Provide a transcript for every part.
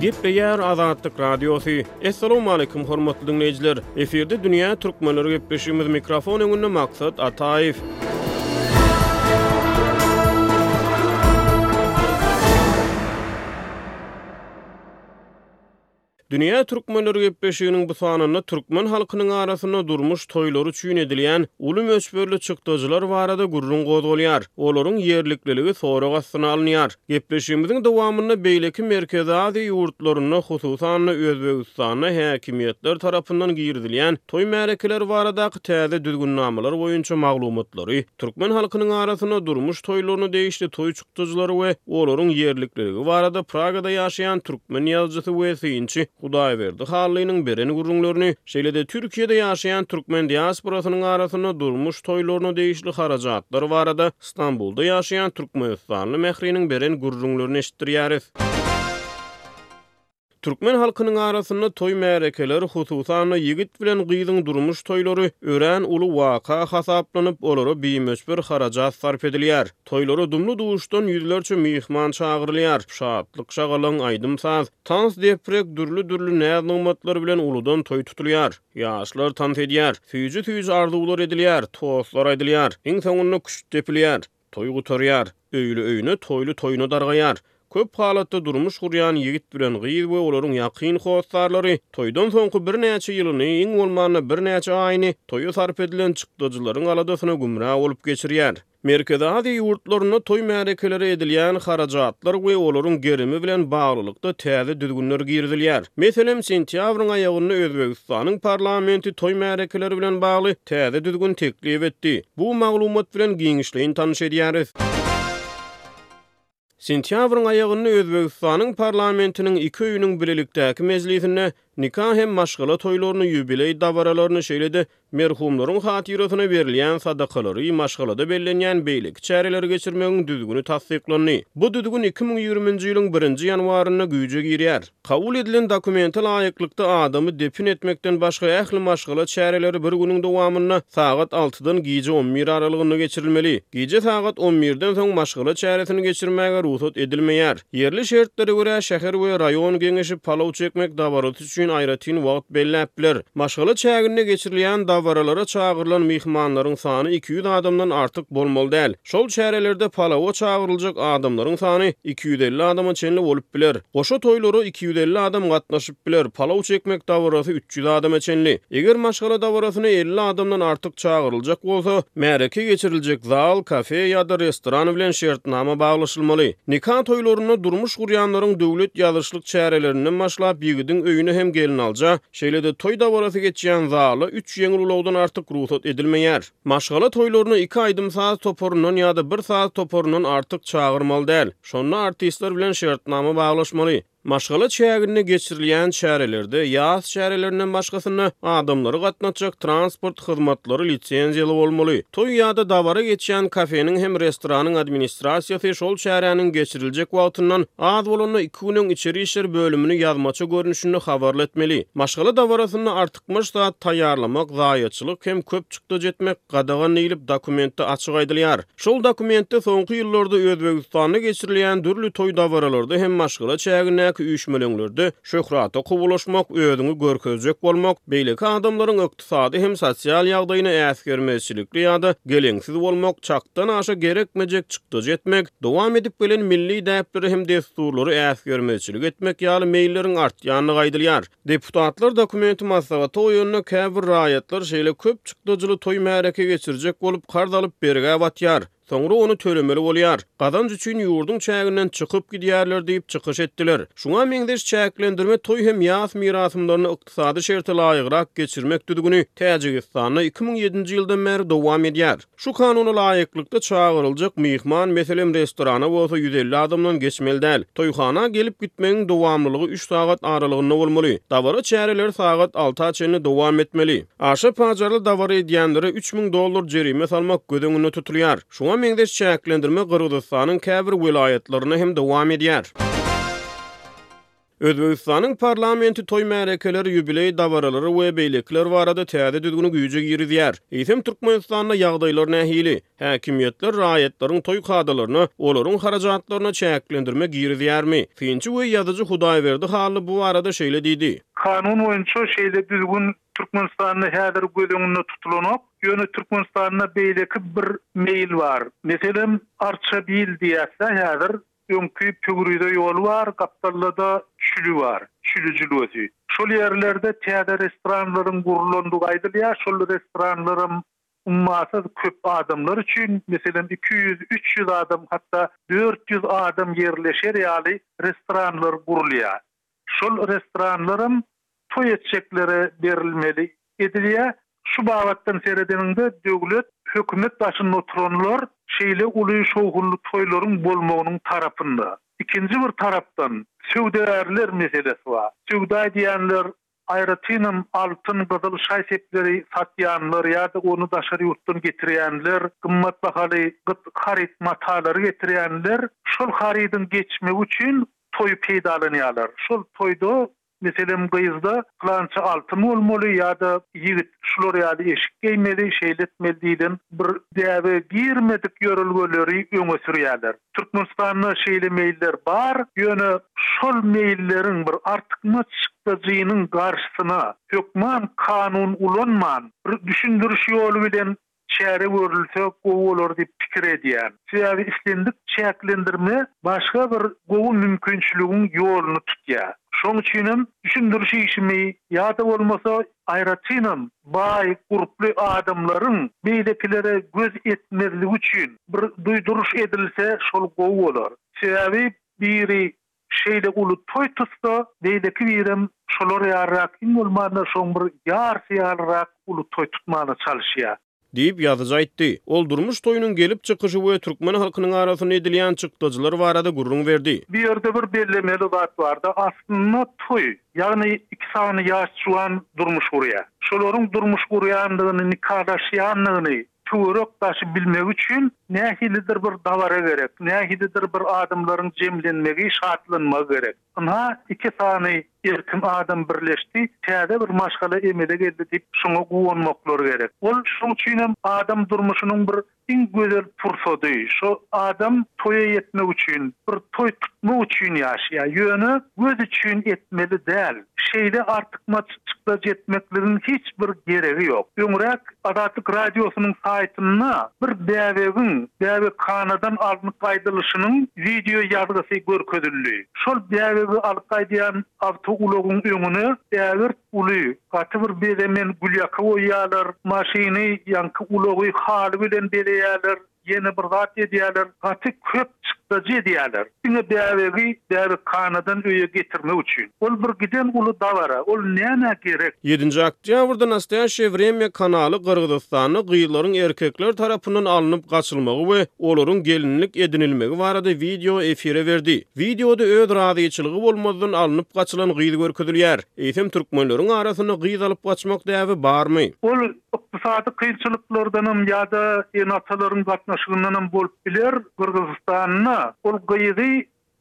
Gepleýär Azatlyk Radiosy. Assalamualaikum, hormatly diňleýjiler! Efirde dünýä türkmenleri gepleşigimiz mikrofon öňünde Maksat Ataýew. Dünýä Türkmenleri gepleşiginiň bu sanynda türkmen halkynyň arasynda durmuş toýlary üçin edilýän uly möçberli çykdajylar barada gürrüň gozgalýar, olaryň ýerlikliligi sorag astyna alynýar. Gepleşigimiziň dowamynda beýleki Merkezi Aziýa ýurtlarynda, hususan-da, Özbegistanda häkimiýetler tarapyndan girizilýän toý-märekeler baradaky täze düzgünnamalar boýunça maglumatlary, türkmen halkynyň arasynda durmuş toýlaryna degişli toý Tuzlary we olaryň ýerlikliligi barada Pragada ýaşaýan türkmen ýazyjysy we synçy Hudaýberdi Hallynyň beren gürrüňlerini, şeýle-de Türkiýede ýaşaýan türkmen diasporasynyň arasynda durmuş toýlaryna degişli harajatlar barada Stambulda ýaşaýan türkmenistanly Mähriniň beren gürrüňlerini eşitdirýäris. Türkmen halkynyň arasynda toý-märekeler, hususan-da, ýigit bilen gyzyň durmuş toýlary örän uly waka hasaplanyp, olara bimöçber harajat sarp edilýär. Toýlara dumly-duşdan ýüzlerçe myhman çagyrylýar, şatlyk-şagalaň, aýdym-saz, tans-deprek, dürli-dürli näz-nygmatlar bilen uludan toý tutulýar. Ýaşlar tans edýär, süýji-süýji arzuwlar edilýär, tostlar aýdylýar, iň soňunda küşt depilýär. Toý gutarýar. Öýli öýüne, toýly toýuna dargaýar. Köp halatda durmuş gurýan ýigit bilen gyz we olaryň ýakyn hossarlary toýdan soňky birnäçe ýylyny, iň bolmanda birnäçe aýyny toýa sarp edilen çykdajylaryň aladasyna gümra bolup geçirýär. Merkezi Aziýa ýurtlarynda toý märekelere edilýän harajatlar we olaryň gerimi bilen baglylykda täze düzgünler girizilýär. Meselem, sentýabryň aýagynda Özbegistanyň parlamenti toý märekeleri bilen bagly täze düzgün teklip etdi. Bu maglumat bilen giňişleýin tanyş edýäris. Sentýabryň aýagynda Özbegistanyň parlamentiniň iki öýüniň bilelikdäki mejlisinde nika hem maşgala toýlaryny, ýubileý dabaralaryny, şeýle-de merhumlaryň hatyrasyna berilýän sadakalary, maşgalada bellenýän beýleki çäreleri geçirmegiň düzgüni tassyklandy. Bu düzgün iki müň ýigriminji ýylyň birinji ýanwarynda güýje girýär. Kabul edilen dokumente laýyklykda, adamy depin etmekden başga ähli maşgala çäreleri bir günüň dowamynda sagat altydan gije on bir aralygynda geçirilmeli. Gije sagat on birden soň maşgala çäresini geçirmäge rugsat edilmeýär. Ýerli şertlere görä, şäher we raýon Geňeşi palaw çekmek dabarasy üçin aýratyn wagt belläp biler. Maşgala çäginde geçirilýän dabaralara çagyrylan myhmanlaryň sany iki ýüz adamdan artyk bolmaly däl. Şol çärelerde palawa çagyryljak adamlaryň sany iki ýüz elli adama çenli bolup biler. Goşa toýlara iki ýüz elli adam gatnaşyp biler, palaw çekmek dabarasy üç ýüz adama çenli. Eger maşgala dabarasyna elli adamdan artyk çagyryljak bolsa, märeke geçiriljek zal, kafe ýa-da restoran bilen şertnama baglaşylmaly. Nika toýlarynda durmuş gurýanlaryň döwlet ýazyşlyk çärelerinden başlap ýigidiň öýüne hem gelnalyja, şeýle-de toý dabarasy geçýän zala üç ýeňil ulagdan artyk rugsat edilmeýär. Maşgala toýlaryna iki aýdym saz toparyndan ýa-da bir saz toparyndan artyk çagyrmaly däl. Şonda artistler bilen şertnama baglaşmaly. Maşgala çäginde geçirilýän çärelerde, ýas çärelerinden başgasynda, adamlary gatnatjak transport hyzmatlary lisenziýaly bolmaly. Toý ýa-da dabara geçýän kafeniň hem restoranyň administrasiýasy şol çäräniň geçiriljek wagtyndan az bolanda iki gün öň içeri işler bölümini ýazmaça görnüşinde habarly etmeli. Maşgala dabarasynda artyk. Çykmyş zat taýýarlamak, zaýaçylyk hem köp çykdajy etmek gadagan diýlip, dokumentde açyk aýdylýar. Şol dokumentde soňky ýyllarda Özbegistanda geçirilýän dürli toý-dabaralarda hem maşgala çägindäki üýşmeleňlerde şöhrata kowalaşmak, özüňi görkezjek bolmak, beýleki adamlaryň ykdysady hem sosial ýagdaýyna äsgermezçilikli ýa-da geleňsiz bolmak, çakdan aşa gerekmejek çykdajy etmek, dowam edip gelen milli däplere hem dessurlara äsgermezçilik etmek ýaly meýilleriň artýandygy aýdylýar. Deputatlar dokumenti maslahata goýanda käbir raýatlar şeýle köp çykdajyly toý-märeke geçirjek bolup karz alyp bergä batýar, soňra ony tölemeli bolýar, gazanç üçin ýurduň çäginden çykyp gidýärler diýip çykyş etdiler. Şuňa meňzeş çäklendirme toý hem ýas mirasymlaryny ykdysady şerte laýygrak geçirmek düzgüni Täjigistanda iki müň ýedinji ýyldan bäri dowam edýär. Şu Kanuna laýyklykda çagyryljak myhman, meselem, restorana bolsa ýüz elli adamdan geçmeli däl. Toýhana gelip-gitmegiň dowamlylygy üç sagat aralygynda bolmaly. Dabara çäreleri sagat alta çenli dowam etmeli. Aşa pajarly dabara edýänlere üç müň dollar jerime salmak göz öňünde tutulýar. Şuňa meňzeş çäklendirme Gyrgyzystanyň käbir welaýatlarynda hem dowam edýär. Özbegistanyň parlamenti toý-märekeler, ýubileý dabaralary we beýlekiler barada täze düzgüni güýje girizýär. Eýsem Türkmenistanda ýagdaýlar nähili? Häkimiýetler raýatlaryň toý kadalaryna, olaryň harajatlaryna çäklendirme girizýärmi? Synçy we ýazyjy Hudaýberdi Hally bu barada şeýle diýdi. Kanun boýunça şeýle düzgün Türkmenistanda häzir göz öňünde tutulanok. Ýöne Türkmenistanda beýleki bir meýil bar. Meselem, Arçabil diýýäs-dä häzir. Öňki Pöwrize ýoly bar, gapdalda-da Çüli bar, Çüli jülgesi. Şol ýerlerde täze restoranlaryň gurlandygy aýdylýar. Şol restoranlaram ummasyz köp adamlar üçin, meselem, iki ýüz, üç ýüz adam, hatda dört ýüz adam ýerleşer ýaly restoranlar gurulýar. Şol restoranlaram toý etjeklere berilmeli edilýär. Şu babatdan seredeniňde döwlet, hökümet başynda oturanlar şeýle uly şowhunly toýlaryň bolmagynyň tarapynda. Ikinji bir tarapdan söwdagärler meselesi bar. Söwda edýänler Aýratynam altyn, gyzyl şaý sepleri satýanlar ýa-da ony daşary ýurtdan getirýänler, gymmat bahaly gyt haryt matalary getirýänler şol harydyň geçmegi üçin toýy peýdalanýarlar. Şol toýda, meselem, gyzda pylança altyn bolmaly ýa-da ýigit şular ýaly eşik geýmeli, şeýle etmeli diýlen bir däbe girmedik ýörelgeleri öňe sürýärler. Türkmenistanda şeýle meýiller bar, ýöne şol meýilleriň bir artykmaç çykdajynyň garşysyna hökman kanun ulanman, bir düşündiriş ýoly bilen çäre görülse gowy bolar diýip pikir edýän. Sebäbi islendik çäklendirme başga bir gowy mümkinçiligiň ýoluny tutýar. Şoň üçinem düşündiriş işimi ýa-da bolmasa Aýratynam, baý gurply adamlaryň beýlekilere göz etmezligi üçin bir duýduryş edilse, şol gowy bolar. Sebäbi biri şeýle uly toý tutsa, beýleki birem şolar ýalyrak iň bolmanda şoň bir ýarsy ýalyrak uly toý tutmana çalyşýar. Diýip, ýazyjy aýtdy. Ol durmuş toýunyň gelip çykyşy we türkmen halkynyň arasynda edilýän çykdajylar barada gürrüň berdi. Bu ýerde bir bellemeli zat bar-da, aslynda toý, ýagny iki sany ýaş juwan durmuş gurýar. Şolaryň durmuş gurýandygyny, nikalaşýandygyny töwerek daşy bilmegi üçin nähilidir bir dabara gerek, nähilidir bir adamlaryň jemlenmegi, şatlanmagy gerek. Ynha, iki sany erkin adam birleşdi, täze bir maşgala emele geldi diýip, şoňa guwanmaklary gerek. Ol şoň üçin hem adam durmuşynyň bir iň gözel pursady. Şo adam toýa ýetmek üçin, bir toý tutmak üçin ýaşaýar. Ýöne göz üçin etmeli däl. Şeýle artykmaçlykla jetmekligiň hiç bir geregi ýok. Öňräk Azatlyk Radiosynyň saýtynda bir bäbegiň bäbekhanadan alnyp gaýdylyşynyň wideo ýazgysy görkezildi. Şol bäbegi alyp gaýdýan awtoulagyň öňüne ägirt uly, gaty bir bezemen gülýaka goýýarlar, maşyny, ýaňky ulagy haly bilen bezeýärler. Ýene bir zat edýäler, gaty köp çykdajy edýäler. Diňe bäbegi bäbekhanadan öýe getirmek üçin. Ol bir giden uly dabara. Ol nämä gerek? Ýedinji oktýabrda Nastoýaşeýe Wremýa kanaly Gyrgyzystanda gyzlaryň erkekler tarapyndan alnyp gaçylmagy we olaryň gelinlik edinilmegi barada wideo efire berdi. Wideoda öz razyçylygy bolmazdan alnyp gaçylan gyz görkezilýär. Eýsem türkmenleriň arasynda gyz alyp gaçmak däbi barmy? Ol Ykdysady kynçylyklardanam ýa-da ene-atalaryň gatnaşygyndanam bolup biler, Gyrgyzystanda ol gyzy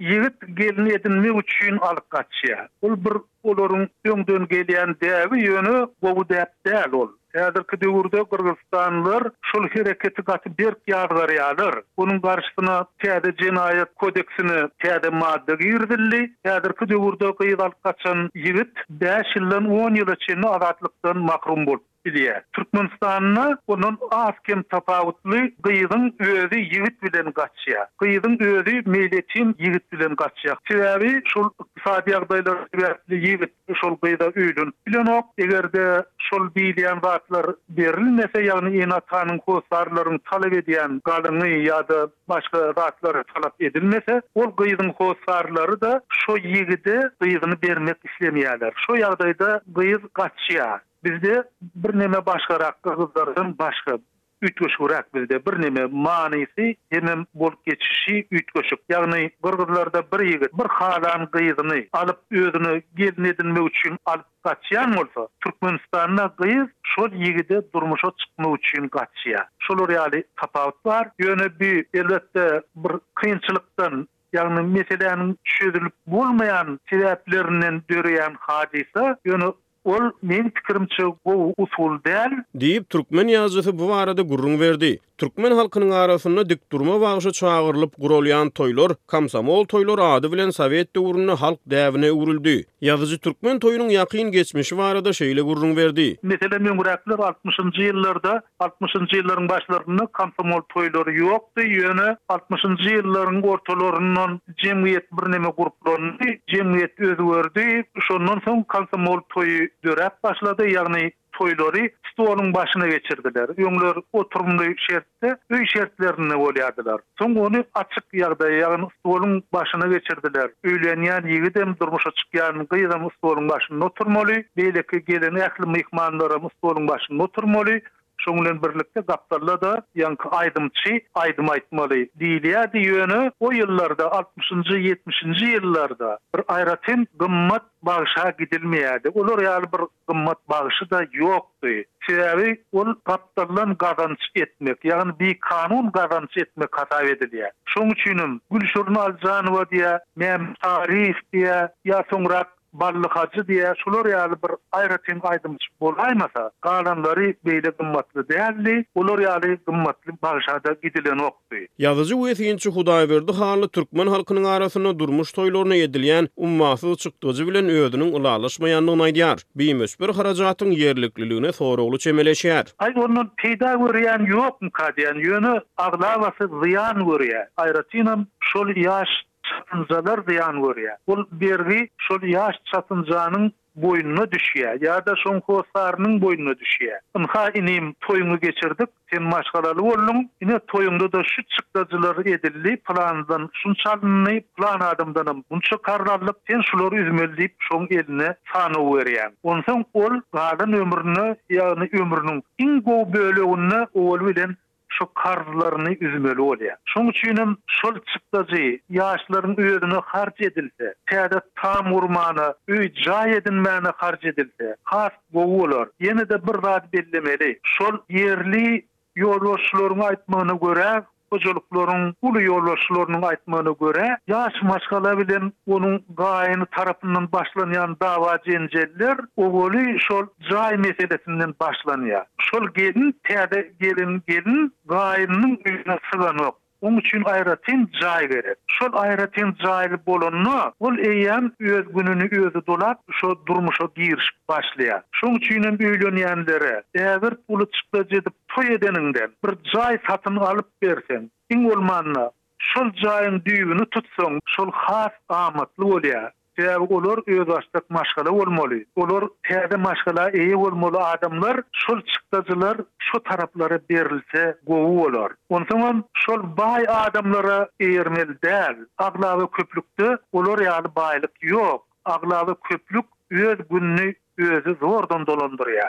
ýigit gelin edinmek üçin alyp gaçýar. Ol bir olaryň öňden gelýän däbi, ýöne gowy däp däl ol. Häzirki döwürde gyrgyzystanlylar şol hereketi gaty berk ýazgarýarlar. Onuň garşysyna täze jenaýat kodeksine täze madda girizildi. Häzirki döwürde gyz alyp gaçan ýigit, bäş ýyldan on ýyla çenli azatlykdan mahrum bolup bilýär. Türkmenistanda ondan az-kem tapawutly gyzyň özi ýigit bilen gaçýar. Gyzyň özi meýletin ýigit bilen gaçýar. Sebäbi şol ykdysady ýagdaýlar sebäpli ýigit şol gyza öýlenip bilenok. Eger-de şol diýilýän zatlar berilmese, ýagny ene-atanyň, hossarlaryň talap edýän galyňy ýa-da Başga zatlar talap edilmese, ol gyzyň hossarlary-da şo ýigide gyzyny bermek islemeýärler. Şo ýagdaýda gyz gaçýar. Bizde birneme başgarak gyzlardan başga, üýtgeşigräk bizde birneme manysy hemem bolup geçişi üýtgeşik. Ýagny gyrgyzlarda bir ýigit bir halan gyzyny alyp özüne gelin edinmek üçin alyp Gaçýan bolsa, Türkmenistanda gyz şol ýigide durmuşa çykmak üçin gaçýar. Şolar ýaly tapawut bar. Ýöne bu, elbetde, bir kynçylykdan, ýagny meseläniň çözülip bolmaýan sebäplerinden döreýän hadysa. Ýöne ol, meň pikirimçe, gowy usul däl. Diýip, türkmen ýazyjysy bu barada gürrüň berdi. Türkmen halkynyň arasynda dikdurma bagşy çagyrylyp guralýan toýlar Komsomol toýlary ady bilen sowet döwründe halk däbine öwrüldi. Ýazyjy türkmen toýunyň ýakyn geçmişi barada şeýle gürrüň berdi. Meselem, öňräkler altmyşynjy ýyllarda, altmyşynjy ýyllaryň başlarynda komsomol toýlary ýokdy, ýöne altmyşynjy ýyllaryň ortalaryndan jemgyýet birneme gurplandy, jemgyýet özgerdi, şondan soň komsomol toýy döräp başlady, ýagny toýlary stoluň başyna geçirdiler. Öňler oturymly şertde, öý şertlerinde bolýardylar. Soň ony açyk ýagdaýa, ýagny stoluň başyna geçirdiler. Öýlenýän ýigidem, durmuşa çykýan gyzam stoluň başynda oturmaly, beýleki gelen ähli myhmanlaram stoluň başynda oturmaly, şoň bilen birlikde gapdalda-da ýaňky aýdymçy aýdym aýtmaly diýilýärdi. Ýöne o ýyllarda, altmyşynjy, ýetmişinji ýyllarda bir aýratyn gymmat Bagşa gidilmeýärdi. Olar ýaly bir gymmat bagşy-da ýokdy. Sebäbi ol gapdaldan gazanç etmek, ýagny bikanun gazanç etmek hasap edilýär. Şonuň üçinem Gülşirin Aljanowa diýä, Mämmet Saryýew diýä, ýa soňrak Bally Hajy diýä, şular ýaly bir aýratyn aýdymçy bolaýmasa, galanlary beýle gymmatly däldi. Olar ýaly gymmatly bagşa-da gidilenok. çykdy. Ýazyjy we synçy Hudaýberdi Hally türkmen halkynyň arasynda durmuş toýlaryna edilýän ummasyz çykdajy bilen özüniň ylalaşmaýandygyny aýdýar. Bimöçber harajatyň ýerlikliligine soragly çemeleşýär. Aý, ondan peýda görýän ýokmyka diýýän, ýöne aglabasy zyýan görýär. Aýratynam şol ýaş çatynjalar zyýan görýär. Ol bergi şol ýaş çatynjanyň boýnuna düşýär ýa-da şoň hossarynyň boýnuna düşýär. Ynha, inim, toýuňy geçirdik, sen maşgalaly bolduň, ine, toýuňda-da şu çykdajylar edildi, pylandan şunça alyndy, pylan adamdanam munça karz aldyk, sen şulary üzmeli diýip, şoň eline sanaw berýäň. Onsoň ol galan ömrüne, ýagny ömrüniň iň gowy böleginde owal bilen Şu karzlaryny üzmeli bolýar. Şonuň üçin hem şol çykdajy ýaşlaryň özüne harç edilse, täze tam gurmana, öý-jaý edinmäne harç edilse, has gowy bolar. Ýene-de bir zady bellemeli. Şol ýerli ýolbaşçylaryň aýtmagyna görä, hojalyklaryň uly ýolbaşçylarynyň aýtmagyna görä, ýaş maşgala bilen onuň gaýyny tarapyndan başlanýan dawa-jenjeller owaly şol Jaý meselesinden başlanýar. Şol gelin, täze gelen gelin gaýynynyň öýüne syganok. Oň üçin aýratyn jaý gerek. Şol aýratyn jaýly bolanda, ol eýýäm öz gününi özi dolap, şo durmuşa girişip başlaýar. Şoň üçinem öýlenýänlere, ägirt uly çykdajy edip toý edeniňden, bir jaý satyn alyp berseň, iň bolmanda, şol jaýyň düýbüni tutsaň, şol has amatly bolýar. Sebäbi olar özbaşdak maşgala bolmaly, olar täze maşgala eýe bolmaly adamlar şol çykdajylar şo taraplara berilse gowy bolar. Onsoňam şol baý adamlara eýermeli däl. Aglaba köplükde olar ýaly baýlyk ýok. Aglaba köplük öz gününi özi zordan dolandyrýa.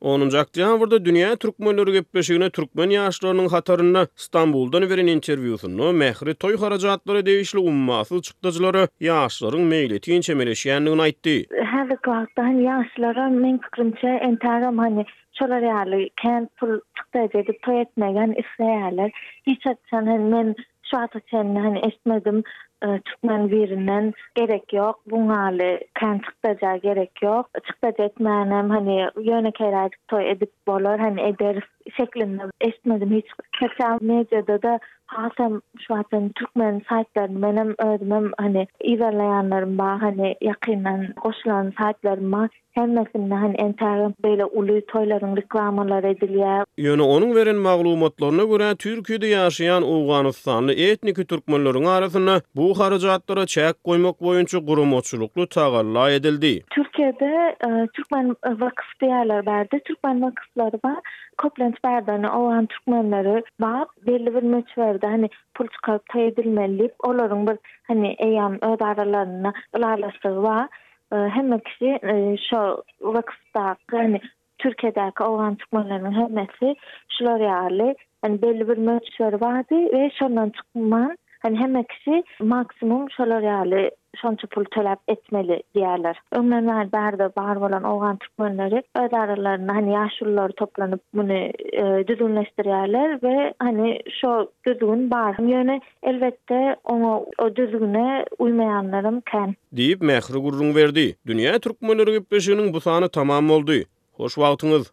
Onunjy oktýabrda Dünýä türkmenleri gepleşigine türkmen ýaşlarynyň hatarynda Stambuldan beren interwýusynda Mähri toý harajatlara degişli ummasyz çykdajylara ýaşlaryň meýletin çemeleşýändigini aýtdy. Häzirki wagtda hany ýaşlara meň pikirimçe entägem hany şolar ýaly kän pul çykdajy edip toý etmegi hany isleýärler. Hiç haçan hany men Şu ady çenli hany eşitmedim türkmen birinden gerek ýok bu ňaly kän çykdaja gerek ýok çykdaja etmänem hany ýönekeýräjik toý edip bolar hany ederis şeklinde eşitmedim hiç sosial mediadada hasam şu wagt hem türkmen saýtlaryny menem özümem hany yzarlaýanlarym bar hany ýakyndan goşulan saýtlarym bar Hemmesinde hem entägem beýle uly toýlaryň reklamalary edilýär. Ýöne onuň beren maglumatlaryna görä, Türkiýede ýaşaýan owganystanly etniki türkmenleriň arasynda bu harajatlara çäk goýmak boýunça guramaçylykly tagalla edildi. Türkiýede türkmen wakyf diýýärler bärde. Türkmen wakyflary bar. Köplenç bärde ony owgan türkmenleri bar. Belli bir möçberde hani pul çykaryp toý edilmeli diýip, olaryň bir hani eýýäm öz aralarynda ylalaşygy bar. Hemme kişi şo Waksdaky, ýagny Türkiýedäki owgan türkmenleriniň hemmesi şular ýaly, ýagny belli bir möçberi bardy we şondan çykman, ýagny hemme kişi maksimum şolar ýaly şonça pul töläp etmeli diýýärler. Öňden bäri bärde bar bolan owgan türkmenleri öz aralarynda, ýagny ýaşululary toplanyp muny düzgünleşdirýärler we, ýagny şo düzgün bar. Ýöne Elbetde, oňa o düzgüne uýmaýanlaram kän. Diýip, Mähri gürrüň berdi. Dünýä türkmenleri gepleşiginiň bu sany tamam boldy. Hoş wagtyňyz!